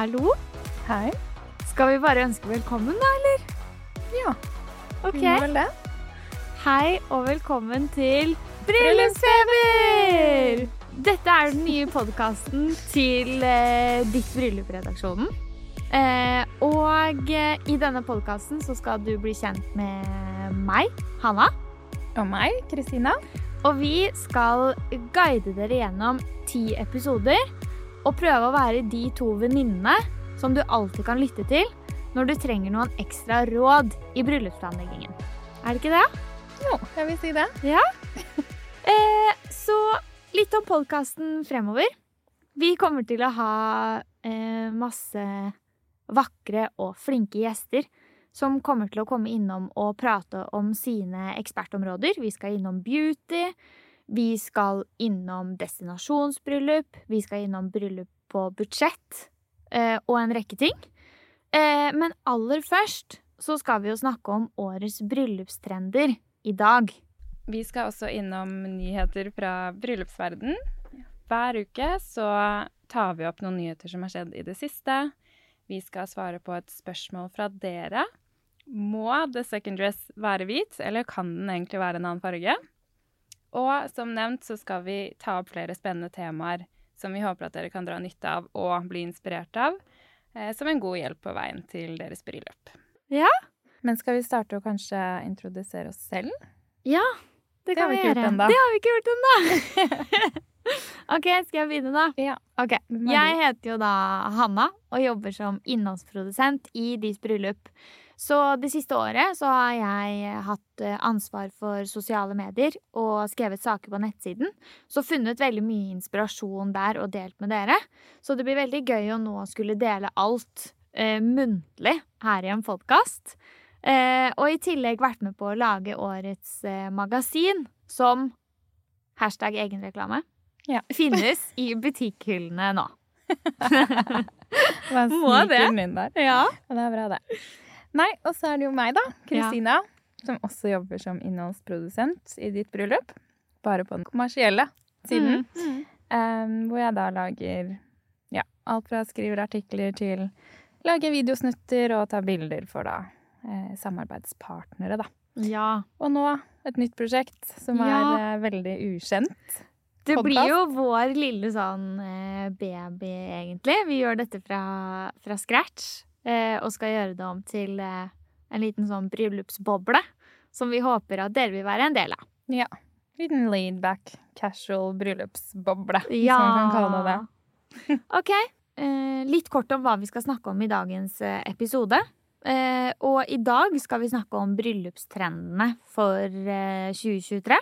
Hallo? Hei. Skal vi bare ønske velkommen, da, eller? Ja, Ok. vi må vel det. Hei og velkommen til Bryllupsfeber! Dette er den nye podkasten til eh, Ditt bryllup-redaksjonen. Eh, og eh, i denne podkasten så skal du bli kjent med meg, Hanna. Og meg, Kristina. Og vi skal guide dere gjennom ti episoder og prøve å være de to venninnene som du alltid kan lytte til når du trenger noen ekstra råd i bryllupsplanleggingen. Er det ikke det? Jo, jeg vil si det. Eh, så litt om podkasten fremover. Vi kommer til å ha eh, masse vakre og flinke gjester som kommer til å komme innom og prate om sine ekspertområder. Vi skal innom beauty, vi skal innom destinasjonsbryllup, vi skal innom bryllup på budsjett eh, og en rekke ting. Eh, men aller først så skal vi jo snakke om årets bryllupstrender i dag. Vi skal også innom nyheter fra bryllupsverden. Hver uke så tar vi opp noen nyheter som har skjedd i det siste. Vi skal svare på et spørsmål fra dere. Må the second dress være hvit, eller kan den egentlig være en annen farge? Og som nevnt så skal vi ta opp flere spennende temaer som vi håper at dere kan dra nytte av og bli inspirert av, eh, som en god hjelp på veien til deres bryllup. Ja. Men skal vi starte å kanskje introdusere oss selv? Ja, det Det kan vi vi gjøre. Det har vi ikke gjort ennå. ok, skal jeg begynne, da? Ja. Ok, Jeg heter jo da Hanna og jobber som innholdsprodusent i Dis bryllup. Så det siste året så har jeg hatt eh, ansvar for sosiale medier og skrevet saker på nettsiden. Så funnet veldig mye inspirasjon der og delt med dere. Så det blir veldig gøy å nå skulle dele alt eh, muntlig her i en podkast. Eh, og i tillegg vært med på å lage årets eh, magasin, som hashtag egenreklame Ja. finnes i butikkhyllene nå. Må det? inn der? Ja, det er bra, det. Nei, og så er det jo meg, da. Kristina. Som også jobber som innholdsprodusent i ditt bryllup. Bare på den kommersielle siden. Mm. em, hvor jeg da lager ja, alt fra skriver artikler til lager videosnutter og tar bilder for da eh, samarbeidspartnere, da. Ja. Og nå et nytt prosjekt som Ja. er eh, veldig ukjent. Det blir jo vår lille sånn eh, baby, egentlig. Vi gjør dette fra, fra scratch. Eh, og skal gjøre det om til eh, en liten sånn bryllupsboble. Som vi håper at dere vil være en del av. Ja. Liten laidback, casual bryllupsboble, Ja. hvis man kan kalle det det. Ok. Eh, litt kort om hva vi skal snakke om i dagens episode. Eh, og i dag skal vi snakke om bryllupstrendene for eh, 2023.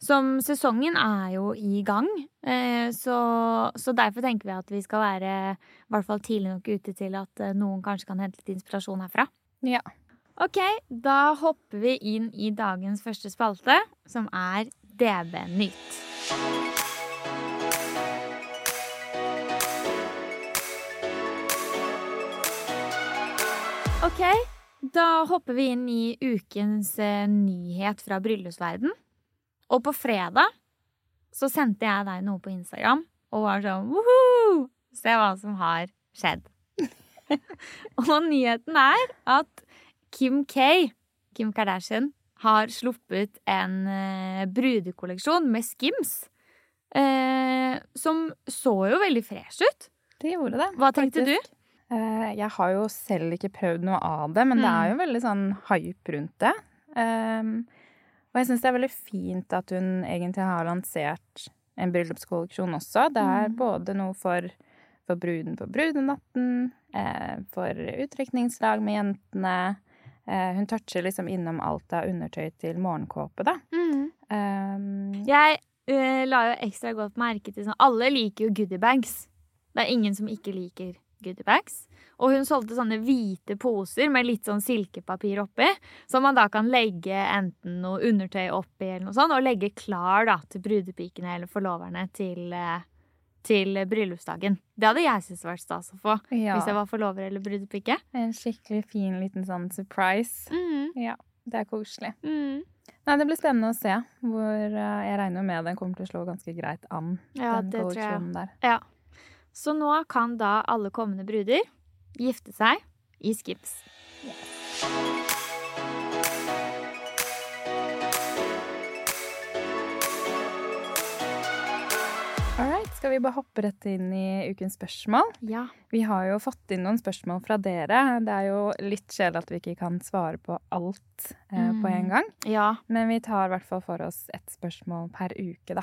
Som sesongen er jo i gang, eh, så, så derfor tenker vi at vi skal være i hvert fall tidlig nok ute til at eh, noen kanskje kan hente litt inspirasjon herfra. Ja. Ok, da hopper vi inn i dagens første spalte, som er DB Nytt. Ok, da hopper vi inn i ukens eh, nyhet fra bryllupsverden. Og på fredag så sendte jeg deg noe på Instagram og var sånn! Se hva som har skjedd. og nyheten er at Kim K, Kim Kardashian, har sluppet en eh, brudekolleksjon med Skims. Eh, som så jo veldig fresh ut. Det gjorde det. Hva tenkte faktisk. Eh, jeg har jo selv ikke prøvd noe av det, men det Mm. er jo veldig sånn hype rundt det. Um, og jeg syns det er veldig fint at hun egentlig har lansert en bryllupskolleksjon også. Det er Mm. både noe for, for bruden på brudenatten, eh, for utdrikningslag med jentene. Eh, hun toucher liksom innom alt av undertøy til morgenkåpe, da. Mm. Um, Jeg uh, la jo ekstra godt merke til sånn Alle liker jo goodiebags. Det er ingen som ikke liker goodiebags. Og hun solgte sånne hvite poser med litt sånn silkepapir oppi, som man da kan legge enten noe undertøy oppi eller noe sånt, og legge klar da til brudepikene eller forloverne til, eh, til bryllupsdagen. Det hadde jeg syntes vært stas å få ja. hvis jeg var forlover eller brudepike. En skikkelig fin liten sånn surprise. Mm, Ja, det er koselig. mm. Nei, det blir spennende å se. Hvor eh, Jeg regner med den kommer til å slå ganske greit an. Ja, den det tror jeg. der. Ja. Så nå kan da alle kommende bruder gifte seg i Skips. Skal vi bare hoppe rett inn i ukens spørsmål? Ja. Vi har jo fått inn noen spørsmål fra dere. Det er jo litt kjedelig at vi ikke kan svare på alt eh, på en Mm. gang. Ja. Men vi tar i hvert fall for oss ett spørsmål per uke, da.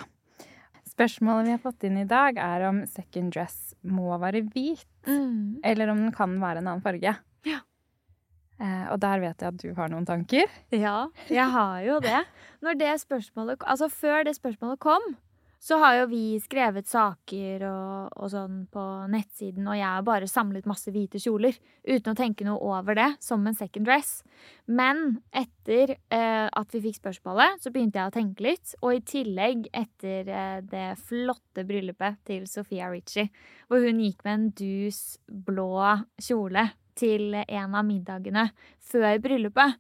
Spørsmålet vi har fått inn i dag, er om second dress må være hvit, Mm. eller om den kan være en annen farge. Ja. Eh, og der vet jeg at du har noen tanker. Ja, jeg har jo det. Det altså Før det spørsmålet kom, så har jo vi skrevet saker og, og sånn på nettsiden, og jeg har bare samlet masse hvite kjoler uten å tenke noe over det, som en second dress. Men etter eh, at vi fikk spørsmålet, så begynte jeg å tenke litt. Og i tillegg etter eh, det flotte bryllupet til Sofia Ritchie, hvor hun gikk med en dus blå kjole til en av middagene før bryllupet,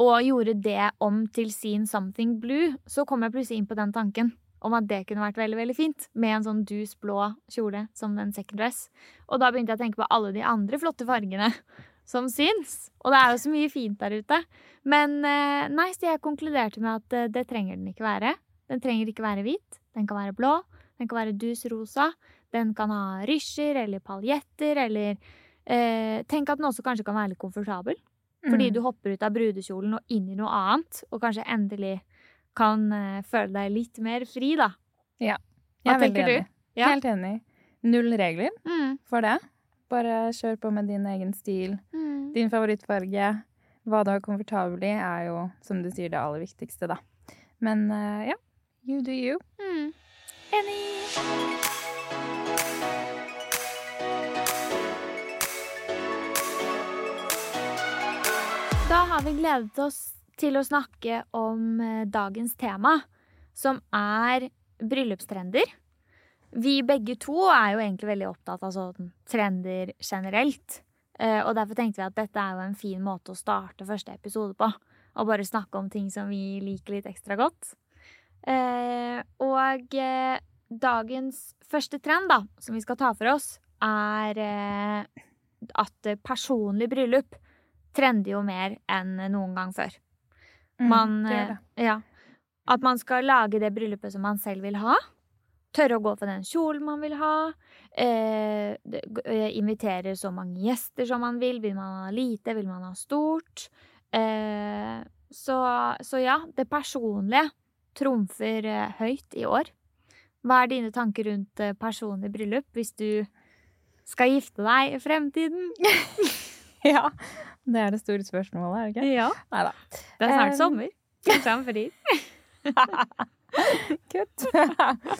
og gjorde det om til sin Something Blue, så kom jeg plutselig inn på den tanken om at det kunne vært veldig veldig fint med en sånn dus blå kjole som den second dress. Og da begynte jeg å tenke på alle de andre flotte fargene som syns. Og det er jo så mye fint der ute. Men eh, nei, så jeg konkluderte med at eh, det trenger den ikke være. Den trenger ikke være hvit. Den kan være blå. Den kan være dus rosa. Den kan ha rysjer eller paljetter eller eh, Tenk at den også kanskje kan være litt komfortabel. Fordi Mm. du hopper ut av brudekjolen og inn i noe annet, og kanskje endelig kan eh, føle deg litt mer fri, da. Jeg Hva er tenker du? enig. Ja. Helt enig. Null regler Mm. for det. Bare kjør på med din egen stil. Mm. Din favorittfarge. Hva du er komfortabel i, er jo, som du sier, det aller viktigste, da. Men eh, ja, you do you. Mm. Enig. Da har vi gledet oss til å snakke om eh, dagens tema, som er bryllupstrender. Vi begge to er jo egentlig veldig opptatt av sånn trender generelt. Eh, Og derfor tenkte vi at dette er jo en fin måte å starte første episode på. Og bare snakke om ting som vi liker litt ekstra godt. Eh, og dagens første trend, da, som vi skal ta for oss, er at personlig bryllup trender jo mer enn noen gang før. Man, Mm, det eh, det. ja, at man skal lage det bryllupet som man selv vil ha. Tørre å gå for den kjolen man vil ha. Eh, eh, invitere så mange gjester som man vil. Vil man ha lite? Vil man ha stort? Eh, så, så ja, det personlige trumfer eh, høyt i år. Hva er dine tanker rundt personlig bryllup hvis du skal gifte deg i fremtiden? Ja, det er det store spørsmålet, er det ikke? Ja. Neida. Det er snart um... sommer. for frir. Kutt.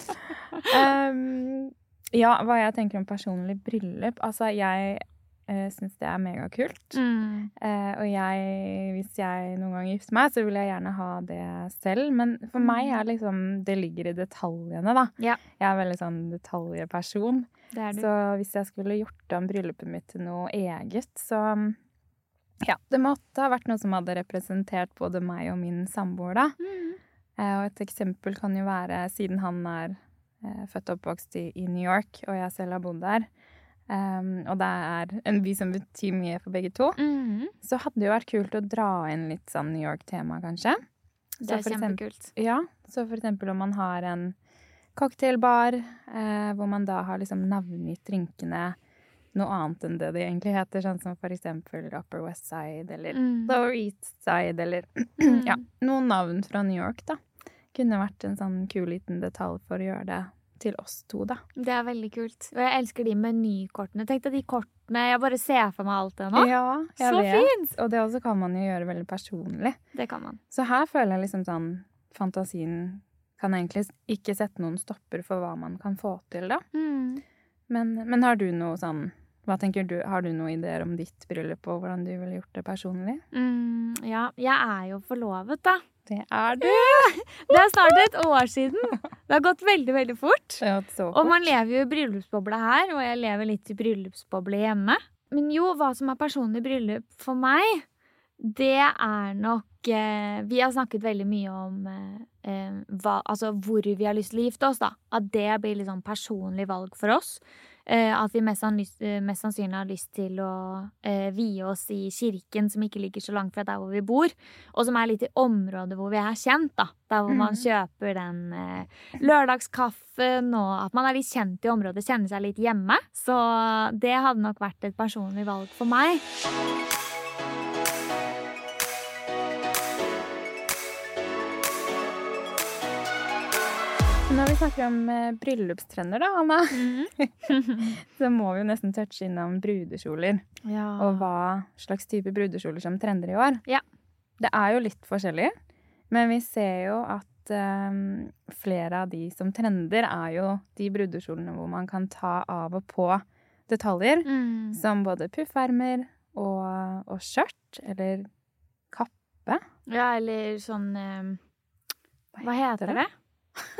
um, ja, hva jeg tenker om personlig bryllup. Altså, jeg uh, syns det er megakult. Mm. Uh, og jeg, hvis jeg noen gang gifter meg, så vil jeg gjerne ha det selv. Men for meg er liksom Det ligger i detaljene, da. Ja. Jeg er veldig sånn detaljperson. Det du. Så hvis jeg skulle gjort om bryllupet mitt til noe eget, så Ja, det måtte ha vært noe som hadde representert både meg og min samboer, da. Mm. Eh, og et eksempel kan jo være, siden han er eh, født og oppvokst i, i New York, og jeg selv har bodd der, um, og det er en by som betyr mye for begge to, Mm. så hadde det jo vært kult å dra inn litt sånn New York-tema, kanskje. Det er kjempekult. Ja, så for eksempel om man har en cocktailbar, eh, hvor man da har liksom navngitt drinkene noe annet enn det de egentlig heter, sånn som for eksempel Upper West Side, eller Mm. Lower East Side, eller ja, noen navn fra New York, da. Kunne vært en sånn kul liten detalj for å gjøre det til oss to, da. Det er veldig kult. Og jeg elsker de menykortene. Tenk deg de kortene. Jeg bare ser for meg alt det nå. Ja, jeg Så vet. fint! Og det også kan man jo gjøre veldig personlig. Det kan man. Så her føler jeg liksom sånn Fantasien kan egentlig ikke sette noen stopper for hva man kan få til, da. Mm. Men, men har du noe sånn Hva tenker du? Har du noen ideer om ditt bryllup og hvordan du ville gjort det personlig? Mm, ja, jeg er jo forlovet, da. Det er du! Det er snart et år siden. Det har gått veldig, veldig fort. Og man lever jo i bryllupsboble her, og jeg lever litt i bryllupsboble hjemme. Men jo, hva som er personlig bryllup for meg, det er nok eh, Vi har snakket veldig mye om eh, eh, hva, altså hvor vi har lyst til å gifte oss, da. At det blir litt sånn personlig valg for oss. Eh, at vi mest, sannsynlig- eh, mest sannsynlig har lyst til å eh, vie oss i kirken som ikke ligger så langt fra der hvor vi bor, og som er litt i området hvor vi er kjent, da. Der hvor man Mhm. kjøper den eh, lørdagskaffen, og at man er litt kjent i området, kjenner seg litt hjemme. Så det hadde nok vært et personlig valg for meg. Når vi snakker om eh, bryllupstrender, da, Anna, så må vi jo nesten touche innom brudekjoler. ja. Og hva slags type brudekjoler som trender i år. Ja. Det er jo litt forskjellig, men vi ser jo at eh, flere av de som trender, er jo de brudekjolene hvor man kan ta av og på detaljer. Mm. Som både puffermer og, og skjørt, eller kappe. Ja, eller sånn eh, Hva heter det? det?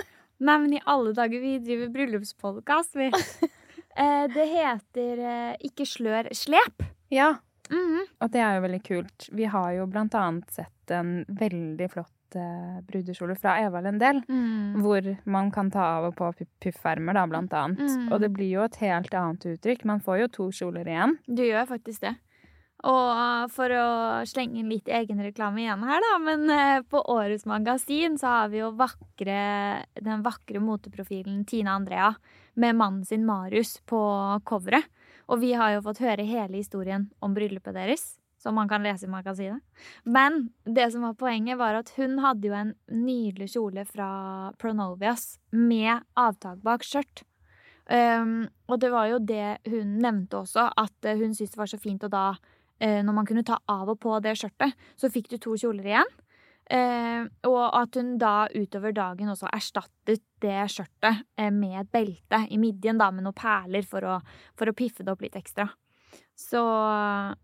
Nei, men i alle dager, vi driver bryllupspodkast, vi. Eh, det heter eh, ikke slør, slep. Ja. Mhm. Og det er jo veldig kult. Vi har jo blant annet sett en veldig flott eh, brudekjole fra Eva Lendel. Mm. Hvor man kan ta av og på pu- puffermer, da, blant annet. Mm. Og det blir jo et helt annet uttrykk. Man får jo to kjoler igjen. Du gjør faktisk det. Og for å slenge inn litt egenreklame igjen her, da, men eh, på årets magasin så har vi jo vakre, den vakre moteprofilen Tina Andrea med mannen sin Marius på coveret. Og vi har jo fått høre hele historien om bryllupet deres, som man kan lese i magasinet. Men det som var poenget, var at hun hadde jo en nydelig kjole fra Pronovias med avtak bak skjørt. Um, og det var jo det hun nevnte også, at eh, hun syntes det var så fint å da eh, Når man kunne ta av og på det skjørtet, så fikk du to kjoler igjen. Eh, og at hun da utover dagen også erstattet det skjørtet eh, med et belte i midjen, da, med noen perler for å, for å piffe det opp litt ekstra. Så,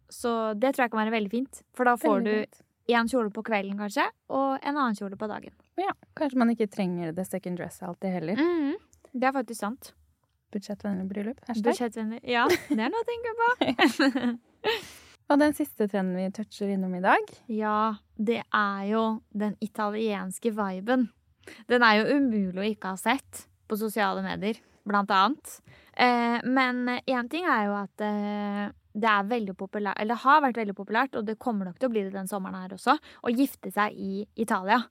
så det tror jeg kan være veldig fint. For da får Veldig du fint. én kjole på kvelden, kanskje, og en annen kjole på dagen. Ja, kanskje man ikke trenger the second dress alltid heller. Mhm. Det er faktisk sant. Budsjettvennlig bryllup. Hashtag. Budsjettvennlig. Ja, det er noe å tenke på. Og den siste trenden vi toucher innom i dag. Ja, det er jo den italienske viben. Den er jo umulig å ikke ha sett på sosiale medier, blant annet. Eh, men én ting er jo at eh, det er veldig populært, eller har vært veldig populært, og det kommer nok til å bli det den sommeren her også, å gifte seg i Italia.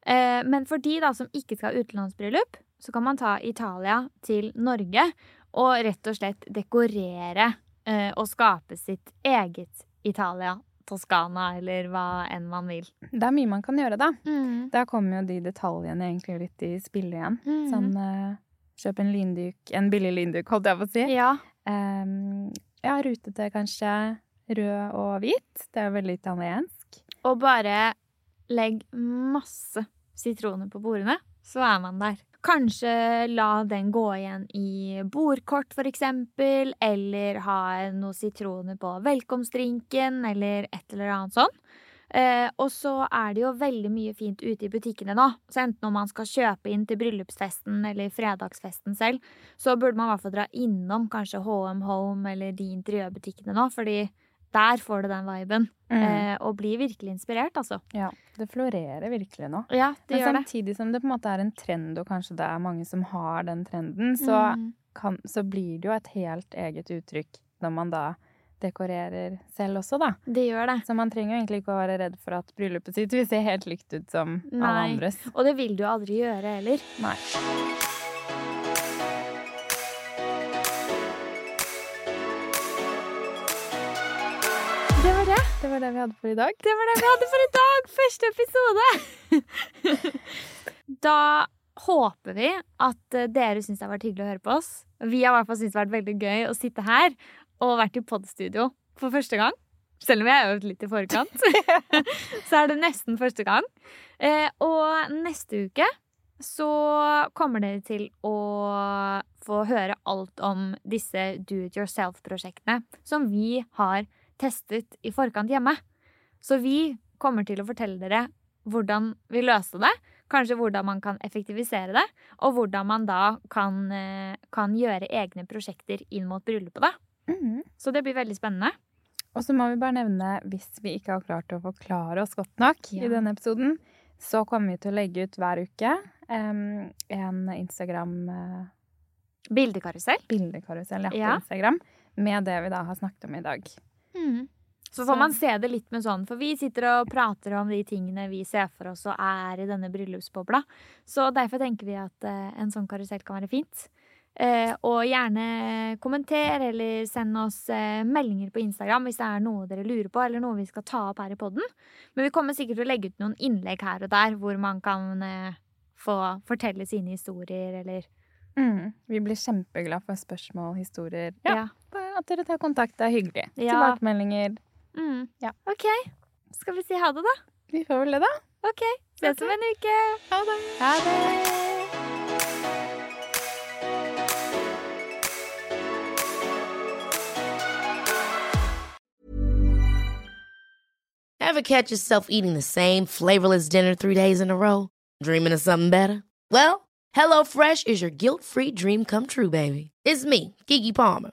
Eh, men for de da som ikke skal ha utenlandsbryllup, så kan man ta Italia til Norge og rett og slett dekorere eh, og skape sitt eget Italia. Toskana, eller hva enn man vil. Det er mye man kan gjøre, da. Mm. Da kommer jo de detaljene egentlig litt i spillet igjen. Mm. Sånn eh, kjøp en linduk, en billig linduk, holdt jeg på å si. Ja. Um, ja, rutete kanskje. Rød og hvit. Det er veldig italiensk. Og bare legg masse sitroner på bordene, så er man der. Kanskje la den gå igjen i bordkort, for eksempel, eller ha noen sitroner på velkomstdrinken, eller et eller annet sånn. Eh, og så er det jo veldig mye fint ute i butikkene nå. Så enten om man skal kjøpe inn til bryllupsfesten eller fredagsfesten selv, så burde man i hvert fall dra innom kanskje HM Home eller de interiørbutikkene nå, fordi der får du den viben. Mm. Eh, og blir virkelig inspirert, altså. Ja, det florerer virkelig nå. Ja, det Men gjør det. samtidig som det på en måte er en trend, og kanskje det er mange som har den trenden, så, Mm. kan, så blir det jo et helt eget uttrykk når man da dekorerer selv også, da. Det gjør det. Så man trenger jo egentlig ikke å være redd for at bryllupet sitt vil se helt likt ut som alle Nei. andres. Og det vil du aldri gjøre heller. Nei. Det var det. Vi hadde for i dag. Det var det vi hadde for i dag. Første episode. da håper vi at eh, dere syns det har vært hyggelig å høre på oss. Vi har i hvert fall syntes det har vært veldig gøy å sitte her og vært i podstudio for første gang. Selv om jeg har øvd litt i forkant, så er det nesten første gang. Eh, og neste uke så kommer dere til å få høre alt om disse do it yourself-prosjektene som vi har testet i forkant hjemme. Så vi kommer til å fortelle dere hvordan vi løste det, kanskje hvordan man kan effektivisere det, og hvordan man da kan, eh, kan gjøre egne prosjekter inn mot bryllupet. da. Mm. Så det blir veldig spennende. Og så må vi bare nevne, hvis vi ikke har klart å forklare oss godt nok Ja. i denne episoden, så kommer vi til å legge ut hver uke um, en Instagram-bildekarusell Bildekarusell. ja, Ja. på Instagram med det vi da har snakket om i dag. Så får man se det litt med sånn, for vi sitter og prater om de tingene vi ser for oss og er i denne bryllupsbobla. Så derfor tenker vi at eh, en sånn karusell kan være fint. Eh, og gjerne kommenter eller send oss eh, meldinger på Instagram hvis det er noe dere lurer på, eller noe vi skal ta opp her i podden. Men vi kommer sikkert til å legge ut noen innlegg her og der hvor man kan få fortelle sine historier, eller Mm. Vi blir kjempeglad for spørsmål, historier. Ja. Ja, at dere tar kontakt. Det er hyggelig. Ja. Tilbakemeldinger. Mm. Ja. OK. Skal vi si ha det, da? Vi får vel det, da. OK. Ses om en uke. Ha det. Ha det. Ever catch yourself eating the same flavorless dinner three days in a row? Dreaming of something better? Well, HelloFresh is your guilt free dream come true, baby. It's me, Gigi Palmer.